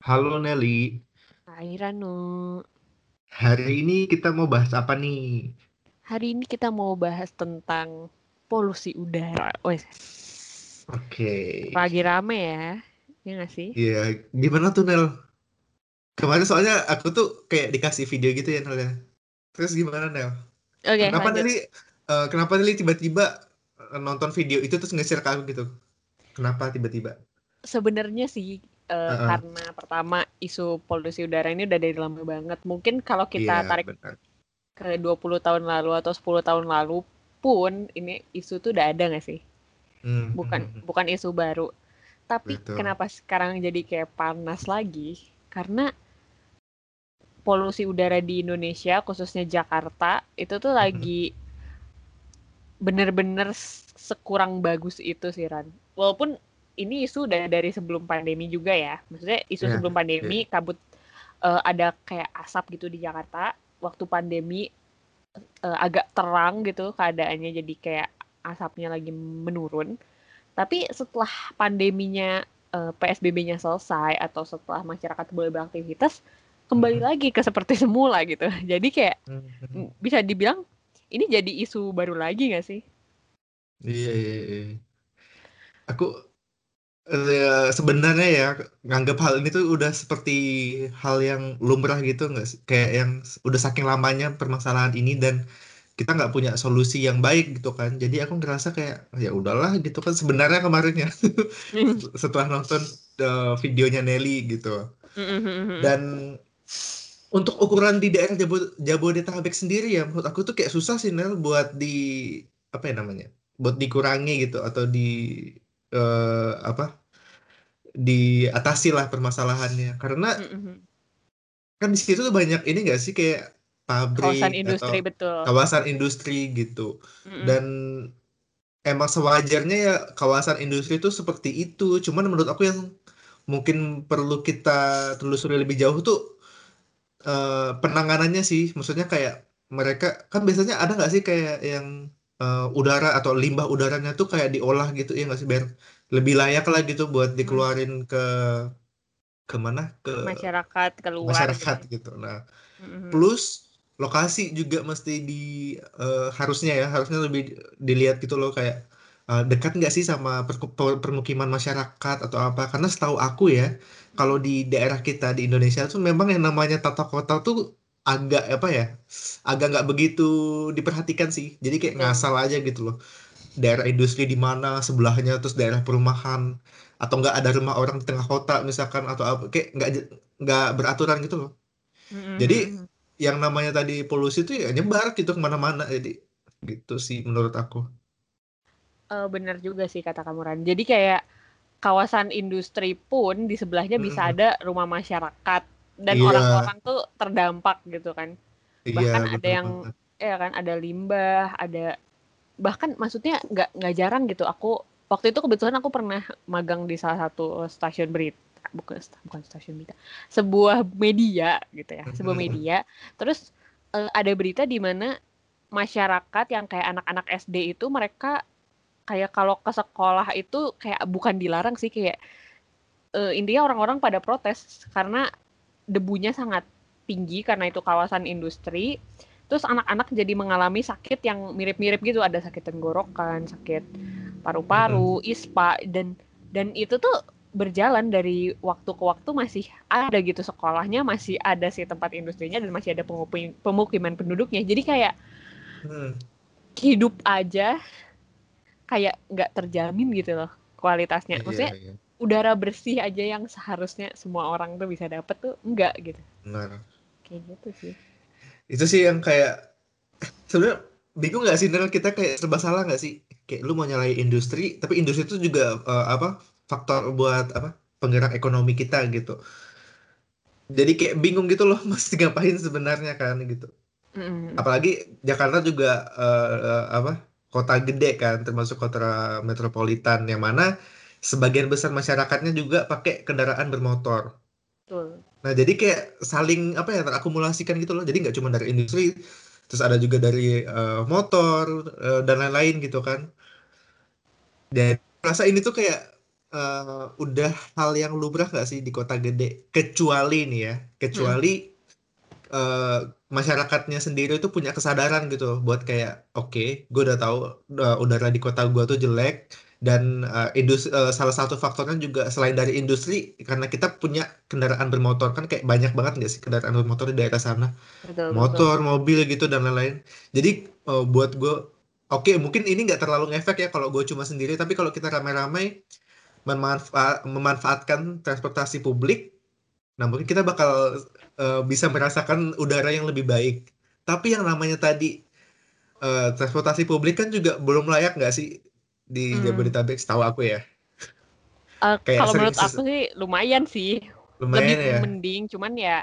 Halo Nelly, Hai Ranu, hari ini kita mau bahas apa nih? hari ini kita mau bahas tentang polusi udara. Oke, lagi rame ya, ya nggak sih? Iya, gimana tuh Nel? Kemarin soalnya aku tuh kayak dikasih video gitu ya Nel ya. Terus gimana Nel? Oke, Kenapa lanjut. Nelly, eh, kenapa Nelly tiba-tiba eh, nonton video itu terus nge-share ke aku gitu? Kenapa tiba-tiba? Sebenarnya sih eh, Heeh. karena pertama isu polusi udara ini udah dari lama banget. Mungkin kalau kita Iya, tarik benar. ke 20 tahun lalu atau 10 tahun lalu pun ini isu tuh udah ada nggak sih? Hmm, Bukan hmm, hmm. bukan isu baru. Tapi Betul. kenapa sekarang jadi kayak panas lagi? Karena polusi udara di Indonesia, khususnya Jakarta, itu tuh Hmm, lagi bener-bener sekurang bagus itu sih Ran. Walaupun ini isu udah dari sebelum pandemi juga ya. Maksudnya isu Iya, sebelum pandemi kabut eh, ada kayak asap gitu di Jakarta. Waktu pandemi eh, agak terang gitu keadaannya jadi kayak asapnya lagi menurun. Tapi setelah pandeminya eh, PSBB-nya selesai atau setelah masyarakat boleh beraktivitas kembali Hmm, lagi ke seperti semula gitu. Jadi kayak hmm, hmm. mm, bisa dibilang ini jadi isu baru lagi nggak sih? Iya, iya, iya. Aku eh, sebenarnya ya nganggap hal ini tuh udah seperti hal yang lumrah gitu nggak sih? Kayak yang udah saking lamanya permasalahan ini dan kita nggak punya solusi yang baik gitu kan. Jadi aku ngerasa kayak ya udahlah gitu kan sebenarnya kemarin ya setelah nonton eh, videonya Nelly gitu. Dan untuk ukuran di daerah Jabo- Jabodetabek sendiri ya menurut aku tuh kayak susah sih Nel buat di apa ya namanya? Buat dikurangi gitu atau di eh, apa? Diatasi lah permasalahannya. Karena kan di situ tuh banyak ini nggak sih kayak Kawasan pabrik industri atau betul. kawasan industri gitu. Mm-mm. dan emang sewajarnya ya kawasan industri itu seperti itu. Cuman menurut aku yang mungkin perlu kita telusuri lebih jauh tuh eh, penanganannya sih. Maksudnya kayak mereka kan biasanya ada nggak sih kayak yang eh, udara atau limbah udaranya tuh kayak diolah gitu ya nggak sih biar lebih layak lah gitu buat Mm. dikeluarin ke ke mana ke Masyarakat keluar gitu. masyarakat gitu. Nah, Mm-mm. plus lokasi juga mesti di eh, harusnya ya harusnya lebih dilihat gitu loh kayak eh, dekat nggak sih sama per- permukiman masyarakat atau apa? Karena setahu aku ya kalau di daerah kita di Indonesia tuh memang yang namanya tata kota tuh agak apa ya agak nggak begitu diperhatikan sih. Jadi kayak Betul. ngasal aja gitu loh. Daerah industri di mana sebelahnya terus daerah perumahan atau nggak ada rumah orang di tengah kota misalkan atau apa kayak nggak je- nggak beraturan gitu loh. Jadi yang namanya tadi polusi itu ya nyebar gitu ke mana-mana jadi gitu sih menurut aku. Eh, bener juga sih kata kamu Ran. Jadi kayak kawasan industri pun di sebelahnya bisa Mm-mm. ada rumah masyarakat dan Iya, orang-orang tuh terdampak gitu kan. iya Bahkan ada bener yang ya kan ada limbah, ada bahkan maksudnya nggak nggak jarang gitu. Aku waktu itu kebetulan aku pernah magang di salah satu stasiun berita bukan bukan stasiun berita sebuah media gitu ya sebuah media terus eh, ada berita di mana masyarakat yang kayak anak-anak SD itu mereka kayak kalau ke sekolah itu kayak bukan dilarang sih kayak eh, intinya orang-orang pada protes karena debunya sangat tinggi karena itu kawasan industri. Terus anak-anak jadi mengalami sakit yang mirip-mirip gitu, ada sakit tenggorokan, sakit paru-paru, ispa dan dan itu tuh berjalan dari waktu ke waktu masih ada gitu sekolahnya masih ada sih tempat industrinya dan masih ada pemukim- pemukiman penduduknya. Jadi kayak Hmm, hidup aja kayak nggak terjamin gitu loh kualitasnya. iya Maksudnya iya udara bersih aja yang seharusnya semua orang tuh bisa dapet tuh enggak gitu. benar. Kayak gitu sih. Itu sih yang kayak sebenarnya bingung nggak sih Nel kita kayak serba salah nggak sih? Kayak lu mau nyalain industri, tapi industri itu juga eh, apa faktor buat apa penggerak ekonomi kita gitu. Jadi kayak bingung gitu loh mesti ngapain sebenarnya kan gitu. Mm-mm. apalagi Jakarta juga eh, eh, apa kota gede kan termasuk kota metropolitan yang mana sebagian besar masyarakatnya juga pakai kendaraan bermotor. Betul. Nah jadi kayak saling apa ya terakumulasikan gitu loh. Jadi nggak cuma dari industri, terus ada juga dari eh, motor eh, dan lain-lain gitu kan. Dan rasa ini tuh kayak eh, udah hal yang lumrah nggak sih di kota gede? Kecuali nih ya, kecuali eh, masyarakatnya sendiri itu punya kesadaran gitu buat kayak oke, gue udah tahu eh, udara di kota gue tuh jelek dan industri salah satu faktornya juga selain dari industri karena kita punya kendaraan bermotor kan kayak banyak banget nggak sih kendaraan bermotor di daerah sana, Betul, betul. motor, mobil gitu dan lain-lain. Jadi eh, buat gue Oke, mungkin ini nggak terlalu ngefek ya kalau gue cuma sendiri, tapi kalau kita ramai-ramai memanfa- memanfaatkan transportasi publik, nah mungkin kita bakal eh, bisa merasakan udara yang lebih baik. Tapi yang namanya tadi eh, transportasi publik kan juga belum layak nggak sih di Hmm. Jabodetabek, setahu aku ya. Kayak kalau menurut aku sih lumayan sih. Lumayan Lebih ya. mending, cuman ya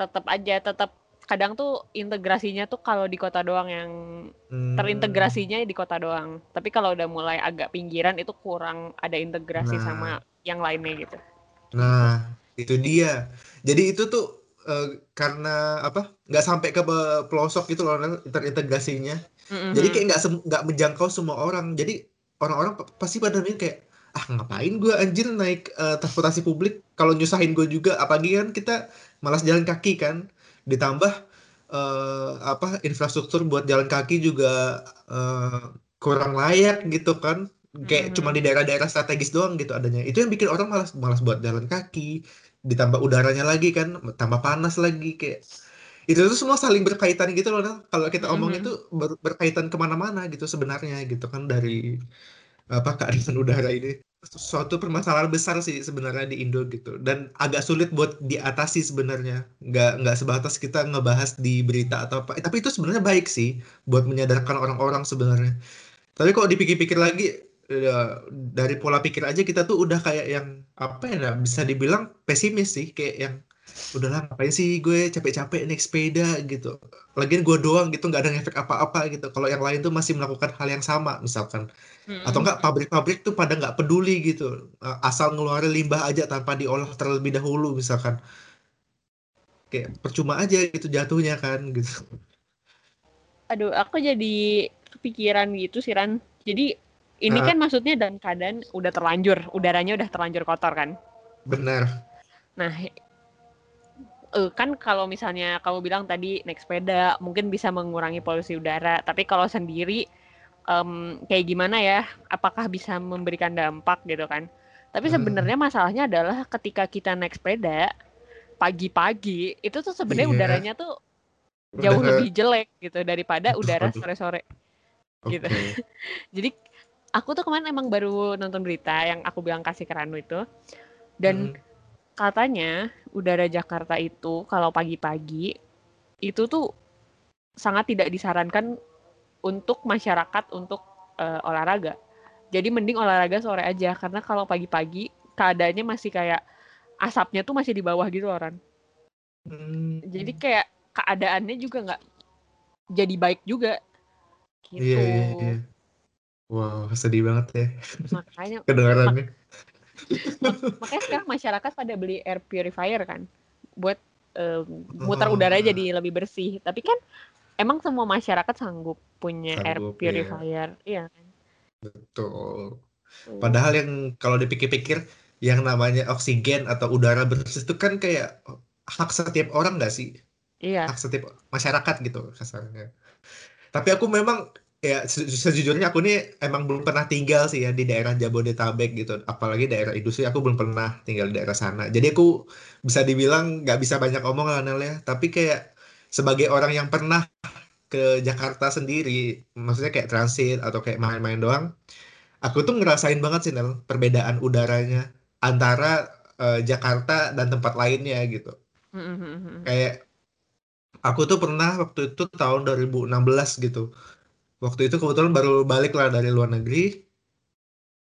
tetap aja tetap kadang tuh integrasinya tuh kalau di kota doang yang Hmm, terintegrasinya di kota doang. Tapi kalau udah mulai agak pinggiran itu kurang ada integrasi Nah. sama yang lainnya gitu. Nah, itu dia. Jadi itu tuh eh, karena apa? Nggak sampai ke pe- pelosok gitu loh terintegrasinya. Mhm. Jadi kayak nggak nggak menjangkau semua orang. Jadi orang-orang pa- pasti pada mikir kayak ah ngapain gue anjir naik eh, transportasi publik? Kalau nyusahin gue juga apalagi kan kita malas jalan kaki kan. Ditambah eh, apa infrastruktur buat jalan kaki juga eh, kurang layak gitu kan. Kayak Mhm. cuma di daerah-daerah strategis doang gitu adanya. Itu yang bikin orang malas malas buat jalan kaki. Ditambah udaranya lagi kan tambah panas lagi kayak itu tuh semua saling berkaitan gitu loh kalau kita omong Mhm. itu ber- berkaitan ke mana-mana gitu sebenarnya gitu kan dari apa keadaan udara ini. Suatu permasalahan besar sih sebenarnya di Indo gitu. Dan agak sulit buat diatasi sebenarnya. Nggak nggak sebatas kita ngebahas di berita atau apa. Tapi itu sebenarnya baik sih buat menyadarkan orang-orang sebenarnya. Tapi kalau dipikir-pikir lagi ya, dari pola pikir aja kita tuh udah kayak yang apa ya bisa dibilang pesimis sih. Kayak yang udahlah ngapain sih gue capek-capek naik sepeda? Gitu. Lagian gue doang gitu nggak ada efek apa-apa gitu. Kalau yang lain tuh masih melakukan hal yang sama misalkan. Atau enggak pabrik-pabrik tuh pada nggak peduli gitu. Asal ngeluarin limbah aja tanpa diolah terlebih dahulu misalkan. Kayak percuma aja gitu jatuhnya kan gitu. Aduh, aku jadi kepikiran gitu sih Ran. Jadi ini kan maksudnya dalam keadaan udah terlanjur, udaranya udah terlanjur kotor kan. benar Nah, eh, kan kalau misalnya kamu bilang tadi naik sepeda mungkin bisa mengurangi polusi udara, tapi kalau sendiri em, kayak gimana ya? Apakah bisa memberikan dampak gitu kan? Tapi Hmm. sebenarnya masalahnya adalah ketika kita naik sepeda pagi-pagi itu tuh sebenarnya Iya. udaranya tuh jauh lebih jelek gitu daripada udara sore-sore. gitu. Jadi aku tuh kemarin emang baru nonton berita yang aku bilang kasih ke Ranu itu dan Hmm. Katanya udara Jakarta itu kalau pagi-pagi itu tuh sangat tidak disarankan untuk masyarakat untuk eh, olahraga. Jadi mending olahraga sore aja karena kalau pagi-pagi keadaannya masih kayak asapnya tuh masih di bawah gitu loh, Ran. Hmm. Jadi kayak keadaannya juga nggak jadi baik juga. Gitu. Iya, iya, iya. Wow, sedih banget ya Makanya kedengarannya. Makanya sekarang masyarakat pada beli air purifier kan buat eh, muter udara jadi lebih bersih tapi kan emang semua masyarakat sanggup punya air Sanggup, iya. purifier iya kan Betul. Padahal yang kalau dipikir-pikir yang namanya oksigen atau udara bersih itu kan kayak hak setiap orang nggak sih? iya Hak setiap masyarakat gitu kasarnya. Tapi aku memang ya se- sejujurnya aku nih emang belum pernah tinggal sih ya di daerah Jabodetabek gitu. Apalagi daerah industri aku belum pernah tinggal di daerah sana. Jadi aku bisa dibilang nggak bisa banyak omong lah Nel ya. Tapi kayak sebagai orang yang pernah ke Jakarta sendiri, maksudnya kayak transit atau kayak main-main doang, aku tuh ngerasain banget sih Nel perbedaan udaranya antara eh, Jakarta dan tempat lainnya gitu. Mm-mm. Kayak aku tuh pernah waktu itu tahun 2016 gitu. Waktu itu kebetulan baru balik lah dari luar negeri.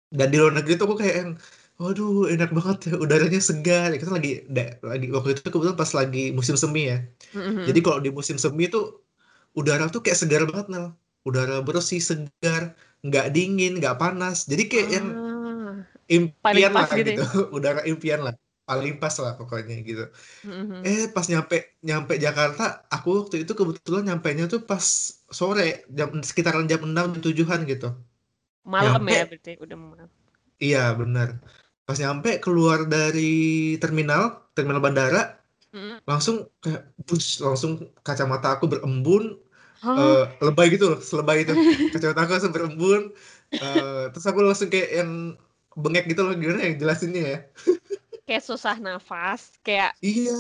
Dan di luar negeri tuh aku kayak yang waduh enak banget ya udaranya segar. Kita lagi da- lagi waktu itu kebetulan pas lagi musim semi ya. Mm-mm. Jadi kalau di musim semi tuh udara tuh kayak segar banget Nel. Udara bersih, segar, nggak dingin, nggak panas. Jadi kayak yang Ah. impian pas lah gitu ya? gitu. Udara impian lah. Paling pas lah pokoknya gitu. Mm-mm. Eh pas nyampe nyampe Jakarta, aku waktu itu kebetulan nyampainya tuh pas sore jam sekitaran jam 6 jam 7-an gitu. malam ya nyampe. berarti udah malam Iya benar. Pas nyampe keluar dari terminal, terminal bandara, Mm. langsung kayak bus, langsung kacamata aku berembun, Hah? eh, lebay gitu loh, selebay itu. Kacamata aku langsung berembun, eh, terus aku langsung kayak yang bengek gitu loh, gimana ya jelasinnya ya? Kayak susah nafas, kayak Iya.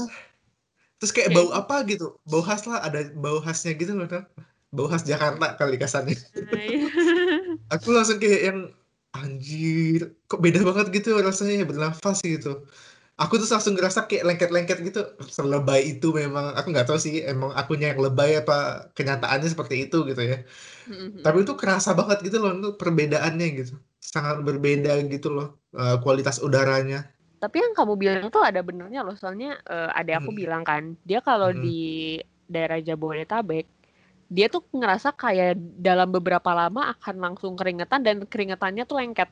Terus kayak Kayak bau apa gitu, bau khas lah, ada bau khasnya gitu loh. Bau khas Jakarta kali kasarnya. Aku langsung kayak yang anjir, kok beda banget gitu rasanya bernafas gitu. Aku tuh langsung ngerasa kayak lengket-lengket gitu. Selebay itu memang, aku nggak tahu sih emang akunya yang lebay apa kenyataannya seperti itu gitu ya. Mm-mm. Tapi itu kerasa banget gitu loh, itu perbedaannya gitu. Sangat berbeda gitu loh, eh, kualitas udaranya. Tapi yang kamu bilang tuh ada benernya loh, soalnya eh, ada aku Mm. bilang kan, dia kalau Mm. di daerah Jabodetabek, dia tuh ngerasa kayak dalam beberapa lama akan langsung keringetan dan keringetannya tuh lengket.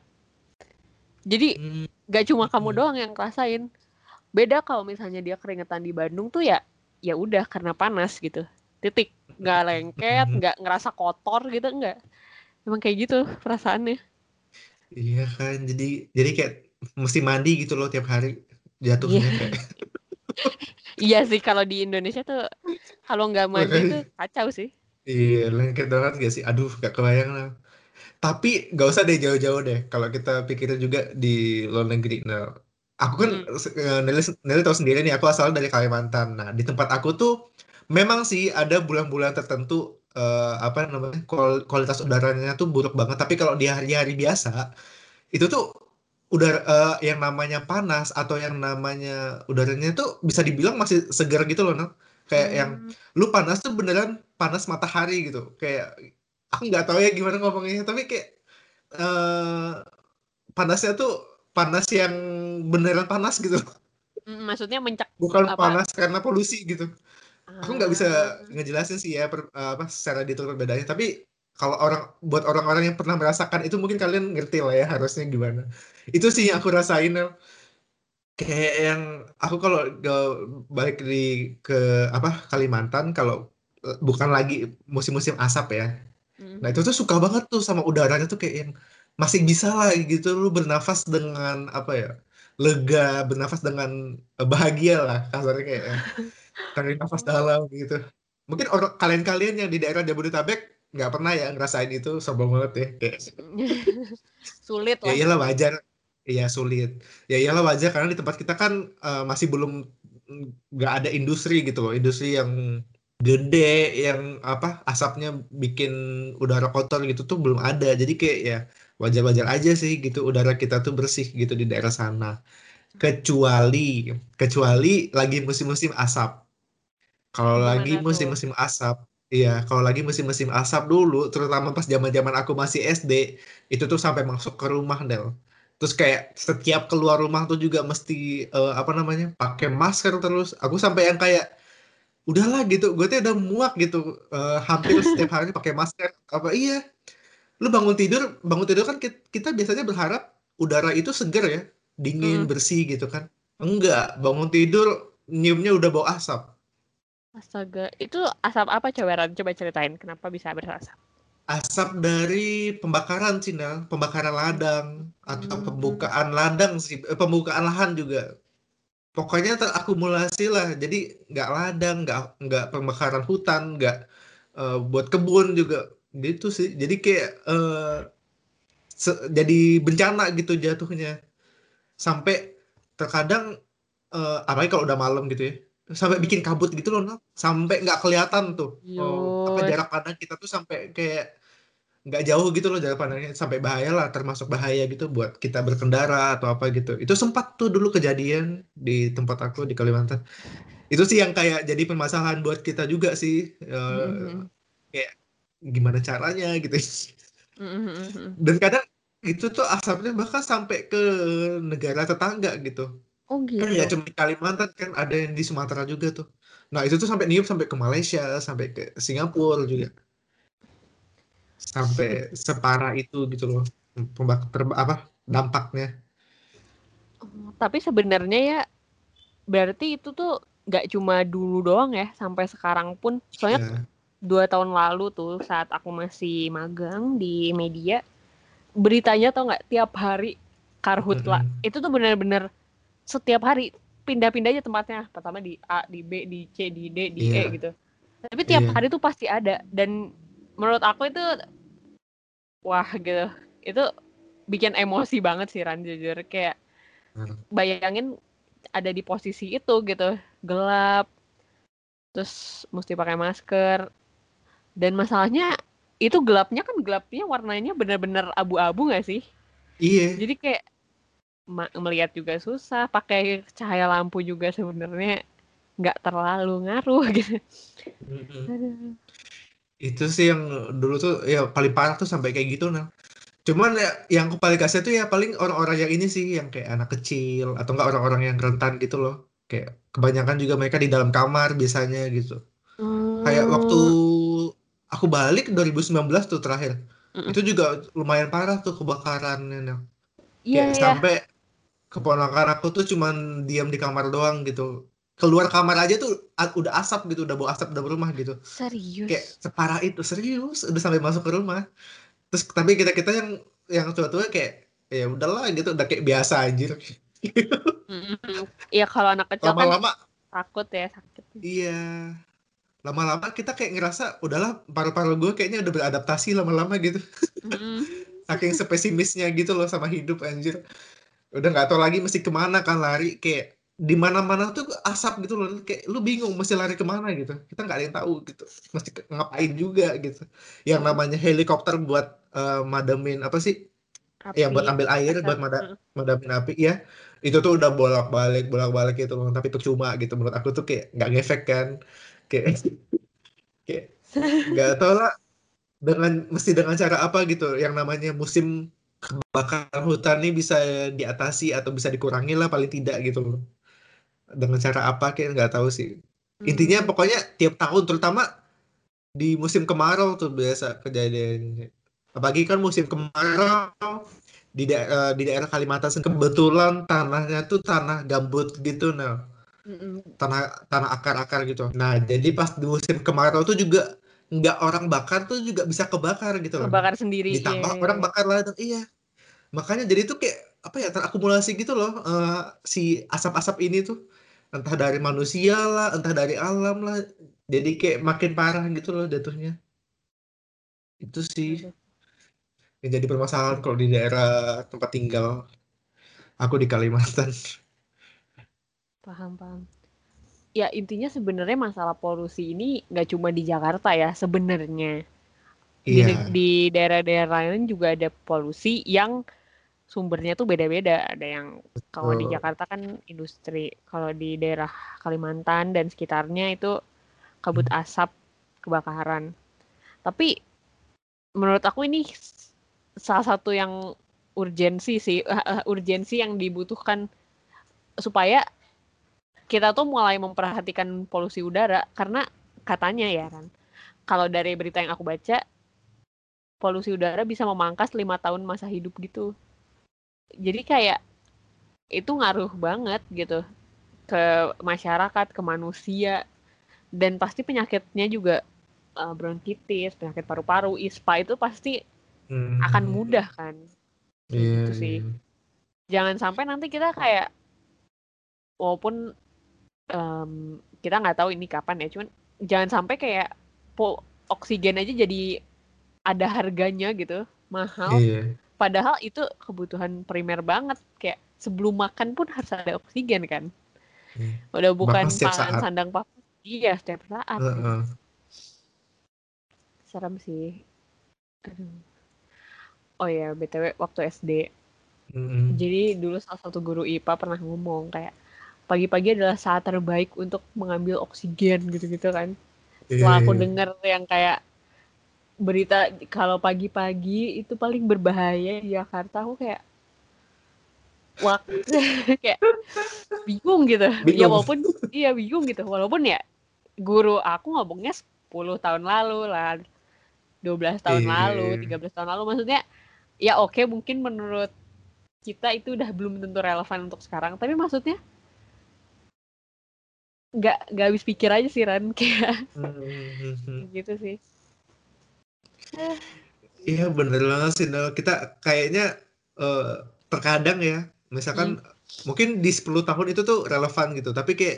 Jadi Hmm, gak cuma kamu Hmm. doang yang ngerasain. Beda kalau misalnya dia keringetan di Bandung tuh ya ya udah karena panas gitu. Titik. Nggak lengket, Hmm. nggak ngerasa kotor gitu, enggak. Emang kayak gitu perasaannya. Iya kan, jadi jadi kayak mesti mandi gitu loh tiap hari jatuhnya kayak. Iya sih kalau di Indonesia tuh kalau nggak mandi tuh kacau sih. Iya, lengket banget gak sih? Aduh, gak kebayang lah. Tapi gak usah deh jauh-jauh deh. Kalau kita pikirin juga di luar negeri. Nah, aku kan, Mm. eh, Nelly, Nelly tahu sendiri nih, aku asal dari Kalimantan. Nah, di tempat aku tuh memang sih ada bulan-bulan tertentu eh, apa namanya kual- kualitas udaranya tuh buruk banget. Tapi kalau di hari-hari biasa itu tuh udara eh, yang namanya panas atau yang namanya udaranya tuh bisa dibilang masih segar gitu loh, Nel. Kayak yang Hmm. lu panas tuh beneran panas matahari gitu kayak aku nggak tahu ya gimana ngomongnya tapi kayak eh panasnya tuh panas yang beneran panas gitu Mm, maksudnya mencak bukan apa? panas karena polusi gitu aku nggak bisa Ah. ngejelasin sih ya per- apa secara detail perbedaannya tapi kalau orang buat orang-orang yang pernah merasakan itu mungkin kalian ngerti lah ya harusnya gimana itu sih yang aku rasain. Kayak yang aku kalau balik di ke apa Kalimantan kalau eh, bukan lagi musim-musim asap ya Mm. Nah itu tuh suka banget tuh sama udaranya tuh kayak yang masih bisa lah gitu lu bernafas dengan apa ya lega bernafas dengan eh, bahagia lah kasarnya kayak tarik nafas dalam gitu. Mungkin orang kalian-kalian yang di daerah Jabodetabek nggak pernah ya ngerasain itu sombong banget ya kayak Sulit ya lah. iyalah wajar iya sulit. Ya iyalah wajar karena di tempat kita kan eh, masih belum mm, nggak ada industri gitu loh. Industri yang gede yang apa asapnya bikin udara kotor gitu tuh belum ada. Jadi kayak ya wajar-wajar aja sih gitu udara kita tuh bersih gitu di daerah sana. Kecuali kecuali lagi musim-musim asap. Kalau lagi musim-musim asap iya kalau lagi musim-musim asap dulu terutama pas zaman-zaman aku masih SD itu tuh sampai masuk ke rumah Del terus kayak setiap keluar rumah tuh juga mesti eh, apa namanya pakai masker terus. Aku sampai yang kayak udahlah gitu. Gue tuh udah muak gitu Eh, hampir setiap hari pakai masker. Apa iya. Lu bangun tidur bangun tidur kan ki- kita biasanya berharap udara itu segar ya dingin Mm. bersih gitu kan. Enggak bangun tidur nyiumnya udah bau asap. Astaga, itu asap apa coba Coba ceritain kenapa bisa berasap. Asap dari pembakaran sih Nel. pembakaran ladang atau Hmm. pembukaan ladang sih. Eh, pembukaan lahan juga. Pokoknya terakumulasi lah. Jadi nggak ladang nggak nggak pembakaran hutan nggak eh, buat kebun juga. Gitu sih. Jadi kayak se- jadi bencana gitu jatuhnya. Sampai terkadang eh, apalagi kalau udah malam gitu ya sampai bikin kabut gitu loh sampai nggak kelihatan tuh. Oh, apa jarak pandang kita tuh sampai kayak nggak jauh gitu loh jarak pandangnya. Sampai bahaya lah termasuk bahaya gitu buat kita berkendara atau apa gitu. Itu sempat tuh dulu kejadian di tempat aku di Kalimantan. Itu sih yang kayak jadi permasalahan buat kita juga sih Eh, Mhm. kayak gimana caranya gitu. Mhm. dan kadang itu tuh asapnya bahkan sampai ke negara tetangga gitu Oh kan ya gitu. cuma di Kalimantan kan ada yang di Sumatera juga tuh nah itu tuh sampai niup sampai ke Malaysia sampai ke Singapura juga sampai separah itu gitu loh pembak ter- apa dampaknya Oh, Tapi sebenarnya ya berarti itu tuh nggak cuma dulu doang ya, sampai sekarang pun. Soalnya ya dua tahun lalu tuh saat aku masih magang di media, beritanya tau nggak tiap hari karhutla Mm-mm. itu tuh bener-bener setiap hari pindah-pindah aja tempatnya pertama di A di B di C di D di Iya. E gitu tapi tiap Iya. hari tuh pasti ada dan menurut aku itu wah gitu itu bikin emosi banget sih Ran jujur kayak Hmm. bayangin ada di posisi itu gitu gelap terus mesti pakai masker dan masalahnya itu gelapnya kan gelapnya warnanya bener-bener abu-abu nggak sih Iya. jadi kayak melihat juga susah pakai cahaya lampu juga sebenarnya nggak terlalu ngaruh gitu. Aduh. Itu sih yang dulu tuh ya paling parah tuh sampai kayak gitu nah. Cuman ya, yang aku paling kasih tuh ya paling orang-orang yang ini sih yang kayak anak kecil atau enggak orang-orang yang rentan gitu loh. Kayak kebanyakan juga mereka di dalam kamar biasanya gitu. Kayak waktu aku balik 2019 tuh terakhir. Mm-mm. Itu juga lumayan parah tuh kebakarannya. Nah. iya sampai keponakan aku tuh cuman diam di kamar doang gitu. Keluar kamar aja tuh udah asap gitu, udah bau asap dalam rumah gitu. serius Kayak separah itu serius, udah sampai masuk ke rumah. Terus tapi kita kita yang yang tua-tua kayak ya udahlah gitu, udah kayak biasa anjir. Iya kalau anak kecil kan Lama-lama takut ya sakit iya. Lama-lama kita kayak ngerasa udahlah paru-paru gue kayaknya udah beradaptasi lama-lama gitu. Saking spesimisnya gitu loh sama hidup anjir. Udah nggak tahu lagi mesti ke mana kan lari kayak di mana-mana tuh asap gitu loh kayak lu bingung mesti lari ke mana gitu. Kita nggak ada yang tahu gitu mesti ngapain juga gitu. Yang namanya helikopter buat eh, mademin apa sih? Yang buat Api, ambil air asap. buat mada- madamin api ya itu tuh udah bolak-balik bolak-balik gitu loh tapi percuma gitu. Menurut aku tuh kayak nggak ngefek kan. Kayak kayak nggak tahu lah dengan mesti dengan cara apa gitu. Yang namanya musim kebakaran hutan ini bisa diatasi atau bisa dikurangi lah paling tidak gitu loh dengan cara apa kayak nggak tahu sih intinya Hmm. pokoknya tiap tahun terutama di musim kemarau tuh biasa kejadiannya apalagi kan musim kemarau di daerah di daerah Kalimantan kebetulan tanahnya tuh tanah gambut gitu nah tanah tanah akar-akar gitu nah jadi pas di musim kemarau tuh juga nggak orang bakar tuh juga bisa kebakar gitu loh Kebakar sendiri. ditambah iya. orang bakar ladang iya makanya jadi tuh kayak apa ya terakumulasi gitu loh eh, si asap-asap ini tuh. Entah dari manusia lah entah dari alam lah. Jadi kayak makin parah gitu loh jatuhnya. Itu sih yang jadi permasalahan kalau di daerah tempat tinggal aku di Kalimantan. Paham, paham. Ya intinya sebenarnya masalah polusi ini nggak cuma di Jakarta ya sebenarnya. Di, iya di daerah-daerah lain juga ada polusi yang sumbernya tuh beda-beda. Ada yang kalau di. Jakarta kan industri, kalau di daerah Kalimantan dan sekitarnya itu kabut asap, kebakaran. Tapi menurut aku ini salah satu yang urgensi sih, eh, urgensi yang dibutuhkan supaya kita tuh mulai memperhatikan polusi udara karena katanya ya kan kalau dari berita yang aku baca polusi udara bisa memangkas lima tahun masa hidup gitu jadi kayak itu ngaruh banget gitu ke masyarakat ke manusia dan pasti penyakitnya juga eh, bronkitis penyakit paru-paru ispa itu pasti Hmm. akan mudah kan Iya, gitu sih. iya. jangan sampai nanti kita kayak walaupun em, kita nggak tahu ini kapan ya cuman jangan sampai kayak po oksigen aja jadi ada harganya gitu mahal Iya. padahal itu kebutuhan primer banget kayak sebelum makan pun harus ada oksigen kan Iya. udah bukan pangan sandang papan iya setiap saat Heeh. serem sih Aduh. oh ya btw waktu SD Mm-mm. Jadi dulu salah satu guru IPA pernah ngomong kayak pagi-pagi adalah saat terbaik untuk mengambil oksigen gitu-gitu kan. Setelah Iya, aku iya. dengar yang kayak berita kalau pagi-pagi itu paling berbahaya di Jakarta, aku kayak wah kayak bingung gitu. Ya Bingung. walaupun iya bingung gitu. Walaupun ya guru aku ngomongnya 10 tahun lalu lah. 12 tahun Iya. lalu, 13 tahun lalu maksudnya ya oke mungkin menurut kita itu udah belum tentu relevan untuk sekarang tapi maksudnya nggak nggak habis pikir aja sih Ran kayak Mhm. gitu sih Iya bener banget sih Nel. Kita kayaknya eh, terkadang ya misalkan mungkin di 10 tahun itu tuh relevan gitu tapi kayak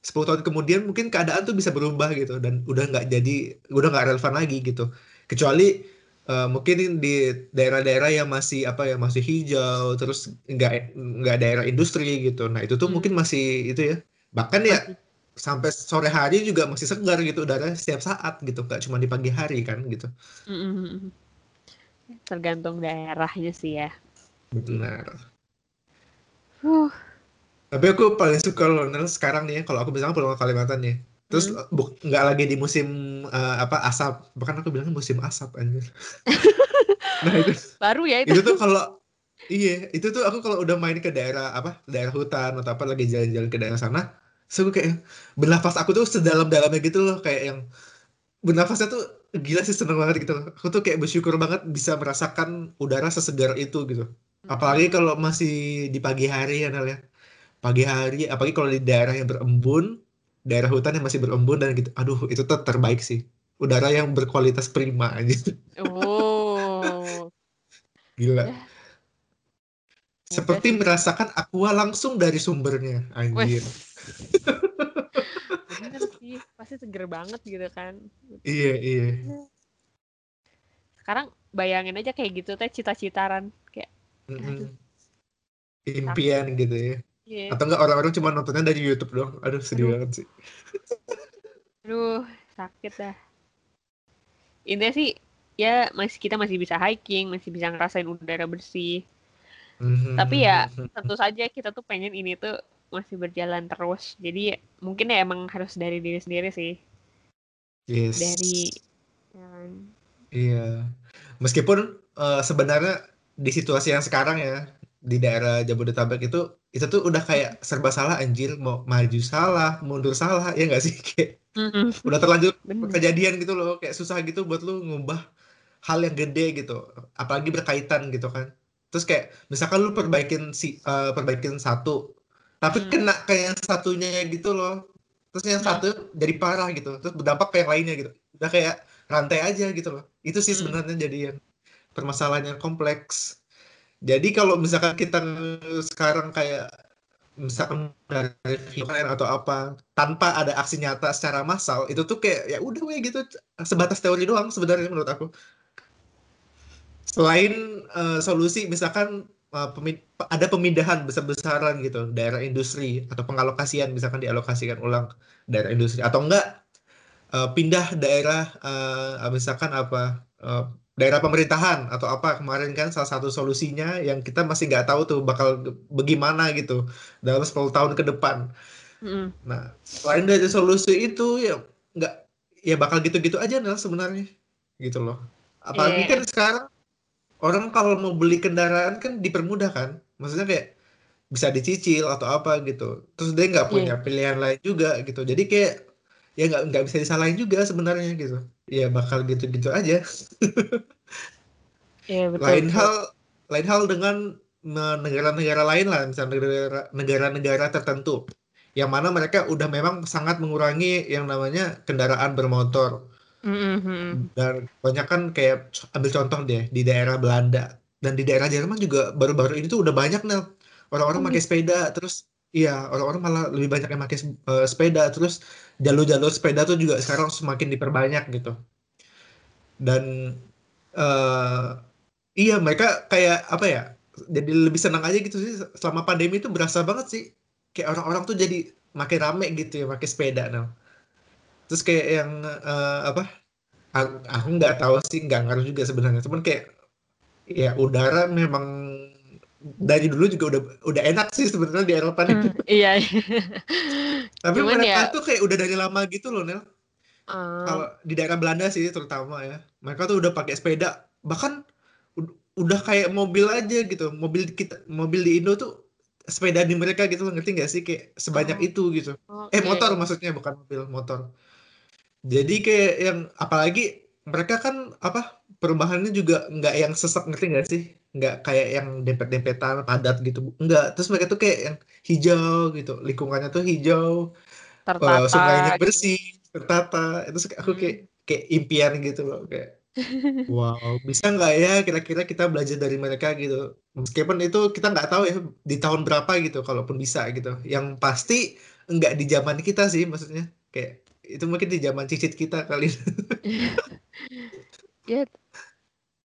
10 tahun kemudian mungkin keadaan tuh bisa berubah gitu dan udah nggak jadi udah nggak relevan lagi gitu kecuali uh, mungkin di daerah-daerah yang masih apa ya masih hijau terus nggak nggak daerah industri gitu nah itu tuh Hmm. mungkin masih itu ya bahkan ya Masih. Sampai sore hari juga masih segar gitu udara setiap saat gitu nggak cuma di pagi hari kan gitu Mm-mm. Tergantung daerahnya sih ya. benar Huh. Tapi aku paling suka loh Nel, sekarang nih kalau aku misalnya pulang ke Kalimantan nih. Terus Hmm. nggak lagi di musim eh, apa asap, bahkan aku bilang musim asap anjir. Nah itu Baru ya itu. itu tuh kalau iya, itu tuh aku kalau udah main ke daerah apa, daerah hutan atau apa lagi jalan-jalan ke daerah sana, terus aku kayak bernafas aku tuh sedalam-dalamnya gitu loh kayak yang bernafasnya tuh gila sih seneng banget gitu. Aku tuh kayak bersyukur banget bisa merasakan udara sesegar itu gitu. Apalagi kalau masih di pagi hari ya Nel ya. Pagi hari, apalagi kalau di daerah yang berembun, daerah hutan yang masih berembun dan gitu. Aduh, itu tuh terbaik sih. Udara yang berkualitas prima aja. Oh. Gila. Ya. Seperti merasakan aqua langsung dari sumbernya. Anjir. Bener sih, pasti seger banget gitu kan. Iya, iya. Sekarang bayangin aja kayak gitu teh cita-citaran kayak Mm-mm. Impian gitu ya. iya. Atau enggak orang-orang cuma nontonnya dari YouTube doang. Aduh, sedih Aduh. banget sih. Aduh, sakit dah. Intinya sih ya masih kita masih bisa hiking, masih bisa ngerasain udara bersih. Mhm. Tapi ya tentu saja kita tuh pengen ini tuh masih berjalan terus. Jadi mungkin ya emang harus dari diri sendiri sih. Yes. Dari ya kan. Iya. Meskipun eh, sebenarnya di situasi yang sekarang ya di daerah Jabodetabek itu itu tuh udah kayak serba salah anjir mau maju salah mundur salah ya nggak sih kayak Mm-mm. udah terlanjur Bener. kejadian gitu loh kayak susah gitu buat lu ngubah hal yang gede gitu apalagi berkaitan gitu kan terus kayak misalkan lu perbaikin si eh, perbaikin satu tapi Hmm. kena ke yang satunya gitu loh. Terus yang Hmm. satu jadi parah gitu. Terus berdampak ke yang lainnya gitu. Udah kayak rantai aja gitu loh. Itu sih Hmm. sebenarnya jadi yang permasalahan yang kompleks. Jadi kalau misalkan kita sekarang kayak misalkan dari VPN atau apa tanpa ada aksi nyata secara massal itu tuh kayak ya udah weh gitu. Sebatas teori doang sebenarnya menurut aku. Selain eh, solusi misalkan pemi- ada pemindahan besar-besaran gitu daerah industri atau pengalokasian misalkan dialokasikan ulang daerah industri atau enggak eh, pindah daerah eh, misalkan apa eh, daerah pemerintahan atau apa kemarin kan salah satu solusinya yang kita masih nggak tahu tuh bakal bagaimana gitu dalam 10 tahun ke depan Mm-mm. Nah, selain dari solusi itu ya nggak ya bakal gitu-gitu aja Nel sebenarnya gitu loh. Apalagi Iya. kan sekarang orang kalau mau beli kendaraan kan dipermudah kan, maksudnya kayak bisa dicicil atau apa gitu. Terus dia nggak punya pilihan lain juga gitu. Jadi kayak ya nggak nggak bisa disalahin juga sebenarnya gitu. Ya bakal gitu-gitu aja. Iya betul. Lain betul. hal lain hal dengan negara-negara lain lah, misalnya negara- negara-negara tertentu yang mana mereka udah memang sangat mengurangi yang namanya kendaraan bermotor. Dan banyak kan kayak ambil contoh deh di daerah Belanda dan di daerah Jerman juga baru-baru ini tuh udah banyak nih orang-orang Oh, pakai sepeda terus iya orang-orang malah lebih banyak yang pakai eh, sepeda terus jalur-jalur sepeda tuh juga sekarang semakin diperbanyak gitu. Dan eh iya mereka kayak apa ya? Jadi lebih senang aja gitu sih selama pandemi itu berasa banget sih kayak orang-orang tuh jadi makin rame gitu ya pakai sepeda nah. Terus kayak yang eh, apa? Aku, aku nggak tahu sih nggak ngaruh juga sebenarnya. Cuman kayak ya udara memang dari dulu juga udah udah enak sih sebenarnya di Eropa nih. Hmm, iya. Tapi Cuman mereka ya- tuh kayak udah dari lama gitu loh Nel. Ah, Kalau di daerah Belanda sih terutama ya. Mereka tuh udah pakai sepeda. Bahkan ud- udah kayak mobil aja gitu. Mobil kita mobil di Indo tuh sepeda di mereka gitu loh, ngerti nggak sih kayak sebanyak Oh. itu gitu. oke. Eh motor maksudnya bukan mobil, motor. Jadi kayak yang apalagi mereka kan apa perubahannya juga nggak yang sesek ngerti nggak sih? Nggak kayak yang dempet-dempetan padat gitu. Enggak. Terus mereka tuh kayak yang hijau gitu. Lingkungannya tuh hijau, eh, Tertata. sungainya gitu. bersih, tertata. Itu aku Hmm. kayak kayak impian gitu loh kayak Wow, bisa nggak ya kira-kira kita belajar dari mereka gitu. Meskipun itu kita nggak tahu ya di tahun berapa gitu, kalaupun bisa gitu. Yang pasti nggak di zaman kita sih maksudnya. Kayak itu mungkin di zaman cicit kita kali. Ya,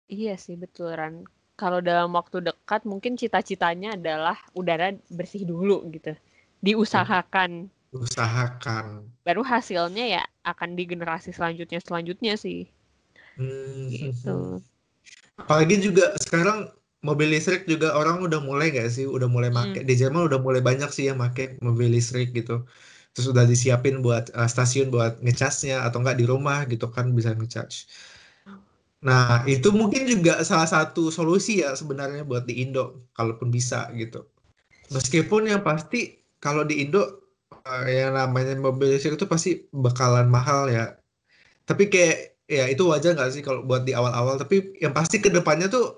iya sih betul Ran. Kalau dalam waktu dekat mungkin cita-citanya adalah udara bersih dulu gitu. Diusahakan. Usahakan. Baru hasilnya ya akan di generasi selanjutnya selanjutnya sih. Hmm. Gitu. Apalagi juga sekarang mobil listrik juga orang udah mulai gak sih? Udah mulai make. Hmm. Di Jerman udah mulai banyak sih yang make mobil listrik gitu. Terus udah disiapin buat uh, stasiun buat ngecasnya atau enggak di rumah gitu kan bisa ngecharge. Nah, itu mungkin juga salah satu solusi ya sebenarnya buat di Indo kalaupun bisa gitu. Meskipun yang pasti kalau di Indo uh, yang namanya mobil listrik itu pasti bakalan mahal ya. Tapi kayak ya itu wajar nggak sih kalau buat di awal-awal tapi yang pasti ke depannya tuh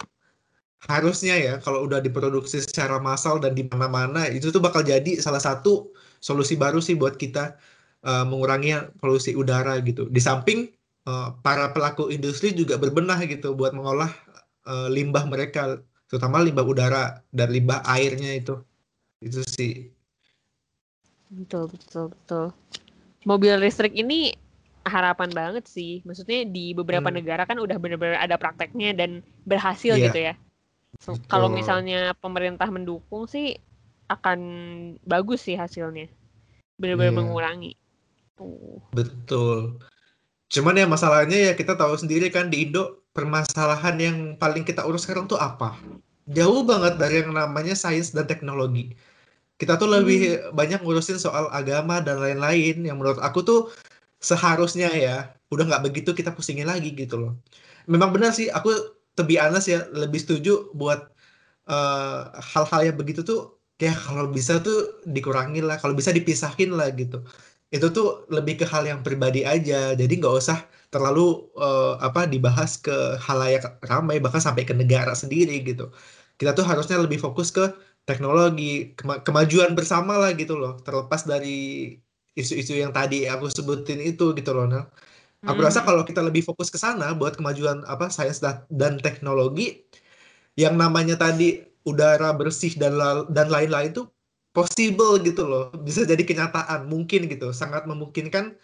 harusnya ya kalau udah diproduksi secara massal dan di mana-mana itu tuh bakal jadi salah satu solusi baru sih buat kita uh, mengurangi polusi udara gitu di samping uh, para pelaku industri juga berbenah gitu buat mengolah uh, limbah mereka terutama limbah udara dan limbah airnya itu itu sih betul betul betul mobil listrik ini harapan banget sih. Maksudnya di beberapa hmm. negara kan udah benar-benar ada prakteknya dan berhasil yeah. gitu ya. So, kalau misalnya pemerintah mendukung sih akan bagus sih hasilnya. Benar-benar yeah. mengurangi. Uh. Betul. Cuman ya masalahnya ya kita tahu sendiri kan di Indo permasalahan yang paling kita urus sekarang tuh apa? Jauh banget dari yang namanya sains dan teknologi. Kita tuh lebih hmm. banyak ngurusin soal agama dan lain-lain yang menurut aku tuh seharusnya ya udah nggak begitu kita pusingin lagi gitu loh memang benar sih aku lebih honest ya lebih setuju buat eh, hal-hal uh, yang begitu tuh kayak kalau bisa tuh dikurangin lah kalau bisa dipisahin lah gitu itu tuh lebih ke hal yang pribadi aja jadi nggak usah terlalu uh, apa dibahas ke halayak ramai bahkan sampai ke negara sendiri gitu kita tuh harusnya lebih fokus ke teknologi kema kemajuan bersama lah gitu loh terlepas dari isu-isu yang tadi aku sebutin itu gitu loh Nel. Aku hmm. rasa kalau kita lebih fokus ke sana buat kemajuan apa sains dan teknologi yang namanya tadi udara bersih dan dan lain-lain itu possible gitu loh. Bisa jadi kenyataan, mungkin gitu. Sangat memungkinkan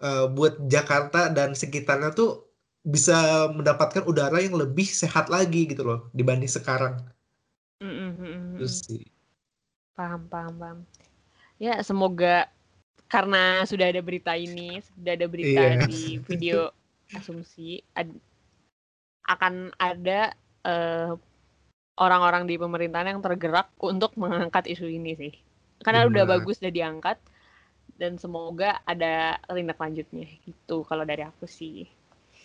uh, buat Jakarta dan sekitarnya tuh bisa mendapatkan udara yang lebih sehat lagi gitu loh dibanding sekarang. Mm -hmm. Terus sih. Paham, paham, paham. Ya, semoga karena sudah ada berita ini, sudah ada berita yeah. di video asumsi ad, akan ada eh, orang-orang di pemerintahan yang tergerak untuk mengangkat isu ini sih. Karena Benar. udah bagus udah diangkat dan semoga ada tindak lanjutnya gitu kalau dari aku sih.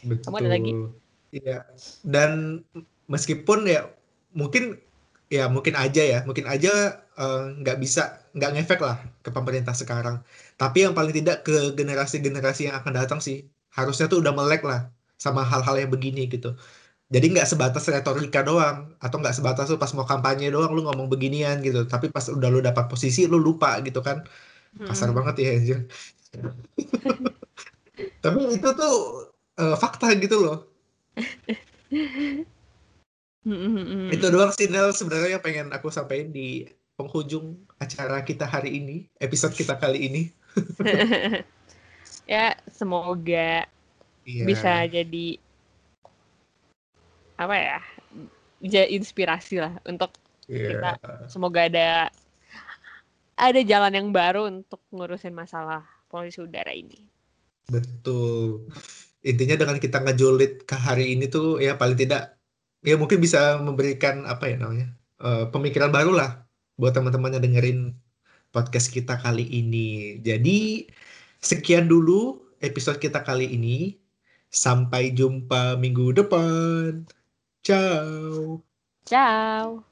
Betul. Kamu ada lagi? Iya. Dan meskipun ya mungkin ya mungkin aja ya mungkin aja eh, nggak uh, bisa nggak ngefek lah ke pemerintah sekarang tapi yang paling tidak ke generasi-generasi yang akan datang sih harusnya tuh udah melek lah sama hal-hal yang begini gitu jadi nggak sebatas retorika doang atau nggak sebatas tuh pas mau kampanye doang lu ngomong beginian gitu tapi pas udah lu dapat posisi lu lupa gitu kan kasar hmm. banget ya anjir tapi itu tuh uh, fakta gitu loh Mm-hmm. Itu doang sih Nel sebenarnya yang pengen aku sampaikan di penghujung acara kita hari ini, episode kita kali ini. ya, semoga yeah. bisa jadi apa ya? Jadi inspirasi lah untuk yeah. kita. Semoga ada ada jalan yang baru untuk ngurusin masalah polusi udara ini. Betul. Intinya dengan kita ngejulit ke hari ini tuh ya paling tidak ya mungkin bisa memberikan apa ya namanya uh, pemikiran baru lah buat teman-teman yang dengerin podcast kita kali ini. Jadi sekian dulu episode kita kali ini. Sampai jumpa minggu depan. Ciao. Ciao.